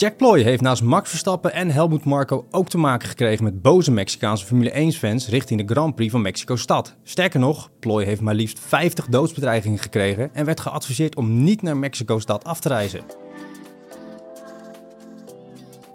Jack Ploy heeft naast Max Verstappen en Helmut Marko ook te maken gekregen met boze Mexicaanse Formule 1-fans richting de Grand Prix van Mexico-stad. Sterker nog, Ploy heeft maar liefst 50 doodsbedreigingen gekregen en werd geadviseerd om niet naar Mexico-stad af te reizen.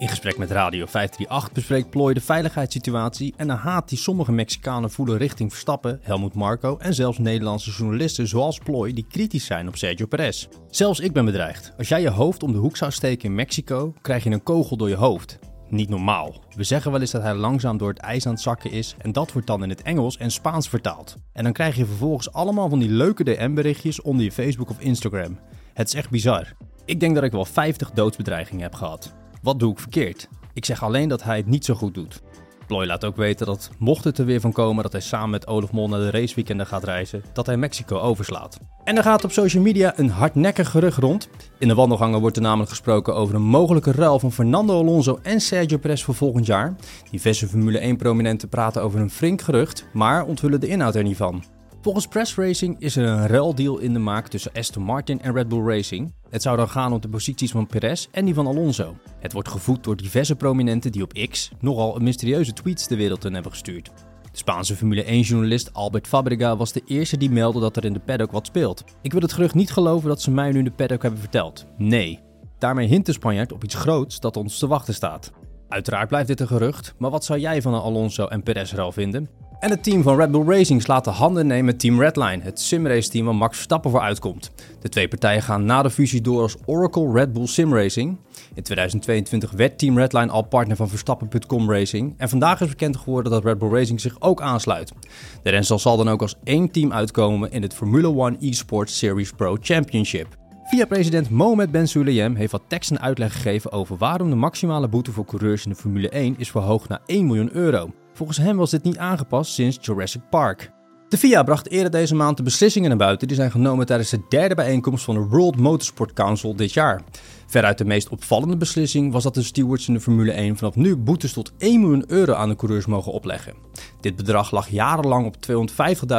In gesprek met Radio 538 bespreekt Ploy de veiligheidssituatie en de haat die sommige Mexicanen voelen richting Verstappen, Helmut Marko en zelfs Nederlandse journalisten zoals Ploy die kritisch zijn op Sergio Perez. Zelfs ik ben bedreigd. Als jij je hoofd om de hoek zou steken in Mexico, krijg je een kogel door je hoofd. Niet normaal. We zeggen wel eens dat hij langzaam door het ijs aan het zakken is en dat wordt dan in het Engels en Spaans vertaald. En dan krijg je vervolgens allemaal van die leuke DM-berichtjes onder je Facebook of Instagram. Het is echt bizar. Ik denk dat ik wel 50 doodsbedreigingen heb gehad. Wat doe ik verkeerd? Ik zeg alleen dat hij het niet zo goed doet. Ploy laat ook weten dat mocht het er weer van komen dat hij samen met Olaf Mol naar de raceweekenden gaat reizen, dat hij Mexico overslaat. En er gaat op social media een hardnekkig gerucht rond. In de wandelgangen wordt er namelijk gesproken over een mogelijke ruil van Fernando Alonso en Sergio Perez voor volgend jaar. Diverse Formule 1-prominenten praten over een flink gerucht, maar onthullen de inhoud er niet van. Volgens Press Racing is er een ruildeal in de maak tussen Aston Martin en Red Bull Racing. Het zou dan gaan om de posities van Perez en die van Alonso. Het wordt gevoed door diverse prominenten die op X nogal mysterieuze tweets de wereld in hebben gestuurd. De Spaanse Formule 1-journalist Albert Fabrega was de eerste die meldde dat er in de paddock wat speelt. Ik wil het gerucht niet geloven dat ze mij nu in de paddock hebben verteld. Nee. Daarmee hint de Spanjaard op iets groots dat ons te wachten staat. Uiteraard blijft dit een gerucht, maar wat zou jij van een Alonso en Perez-ruil vinden? En het team van Red Bull Racing slaat de handen nemen met Team Redline, het simrace team waar Max Verstappen voor uitkomt. De twee partijen gaan na de fusie door als Oracle Red Bull Sim Racing. In 2022 werd Team Redline al partner van Verstappen.com Racing en vandaag is bekend geworden dat Red Bull Racing zich ook aansluit. De renser zal dan ook als één team uitkomen in het Formula One eSports Series Pro Championship. Via president Mohamed Ben Sulayem heeft wat tekst en uitleg gegeven over waarom de maximale boete voor coureurs in de Formule 1 is verhoogd naar 1 miljoen euro. Volgens hem was dit niet aangepast sinds Jurassic Park. De FIA bracht eerder deze maand de beslissingen naar buiten die zijn genomen tijdens de derde bijeenkomst van de World Motorsport Council dit jaar. Veruit de meest opvallende beslissing was dat de stewards in de Formule 1 vanaf nu boetes tot 1 miljoen euro aan de coureurs mogen opleggen. Dit bedrag lag jarenlang op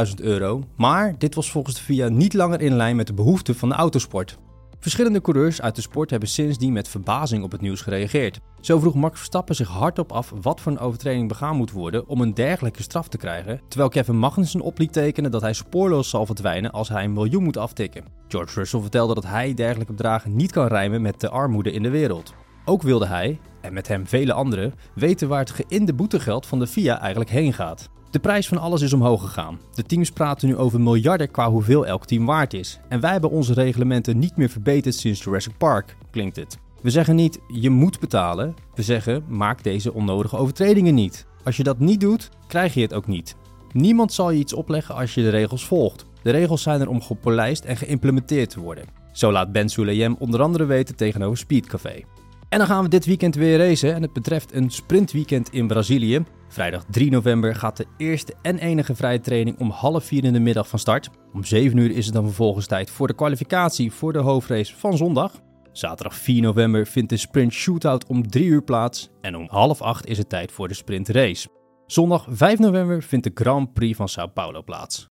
250.000 euro, maar dit was volgens de FIA niet langer in lijn met de behoeften van de autosport. Verschillende coureurs uit de sport hebben sindsdien met verbazing op het nieuws gereageerd. Zo vroeg Max Verstappen zich hardop af wat voor een overtreding begaan moet worden om een dergelijke straf te krijgen, terwijl Kevin Magnussen op liet tekenen dat hij spoorloos zal verdwijnen als hij een miljoen moet aftikken. George Russell vertelde dat hij dergelijke bedragen niet kan rijmen met de armoede in de wereld. Ook wilde hij, en met hem vele anderen, weten waar het geïnde boetegeld van de FIA eigenlijk heen gaat. De prijs van alles is omhoog gegaan. De teams praten nu over miljarden qua hoeveel elk team waard is. En wij hebben onze reglementen niet meer verbeterd sinds Jurassic Park, klinkt het. We zeggen niet je moet betalen, we zeggen maak deze onnodige overtredingen niet. Als je dat niet doet, krijg je het ook niet. Niemand zal je iets opleggen als je de regels volgt. De regels zijn er om gepolijst en geïmplementeerd te worden. Zo laat Ben Sulayem onder andere weten tegenover Speedcafé. En dan gaan we dit weekend weer racen en het betreft een sprintweekend in Brazilië. Vrijdag 3 november gaat de eerste en enige vrije training om half vier in de middag van start. Om 7 uur is het dan vervolgens tijd voor de kwalificatie voor de hoofdrace van zondag. Zaterdag 4 november vindt de sprint shootout om 3 uur plaats en om half 8 is het tijd voor de sprintrace. Zondag 5 november vindt de Grand Prix van Sao Paulo plaats.